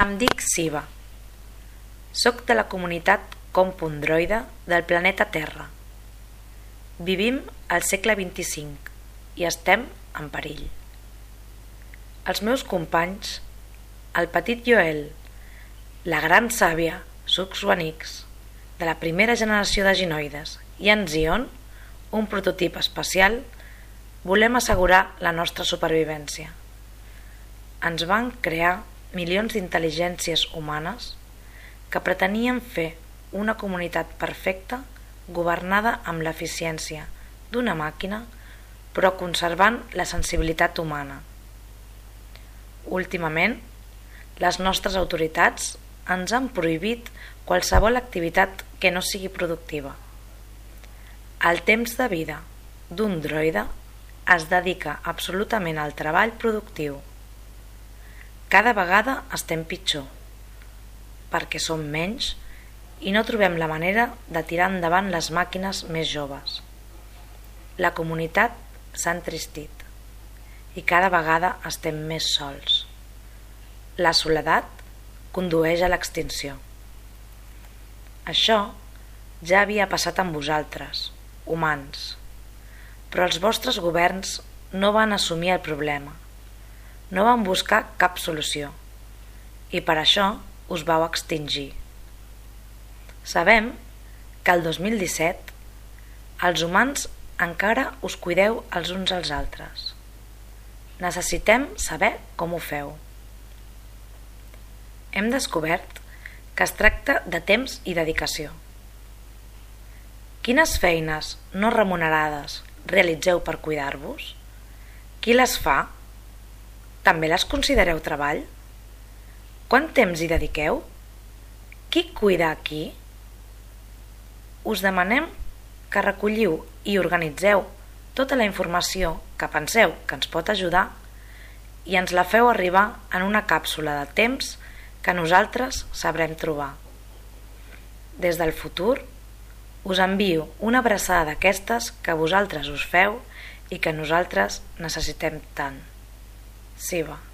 Em dic Siva. Soc de la comunitat Compondroide del planeta Terra. Vivim al segle XXV i estem en perill. Els meus companys, el petit Joel, la gran sàvia Suxwanix, de la primera generació de ginoides, i en Zion, un prototip espacial, volem assegurar la nostra supervivència. Ens van crear milions d'intel·ligències humanes que pretenien fer una comunitat perfecta governada amb l'eficiència d'una màquina però conservant la sensibilitat humana. Últimament, les nostres autoritats ens han prohibit qualsevol activitat que no sigui productiva. El temps de vida d'un droide es dedica absolutament al treball productiu. Cada vegada estem pitjor, perquè som menys i no trobem la manera de tirar endavant les màquines més joves. La comunitat s'ha entristit i cada vegada estem més sols. La soledat condueix a l'extinció. Això ja havia passat amb vosaltres, humans, però els vostres governs no van assumir el problema, no van buscar cap solució i per això us vau extingir. Sabem que el 2017 els humans encara us cuideu els uns als altres. Necessitem saber com ho feu. Hem descobert que es tracta de temps i dedicació. Quines feines no remunerades realitzeu per cuidar-vos? Qui les fa? També les considereu treball? Quant temps hi dediqueu? Qui cuida aquí? us demanem que recolliu i organitzeu tota la informació que penseu que ens pot ajudar i ens la feu arribar en una càpsula de temps que nosaltres sabrem trobar. Des del futur, us envio una abraçada d'aquestes que vosaltres us feu i que nosaltres necessitem tant. Siva.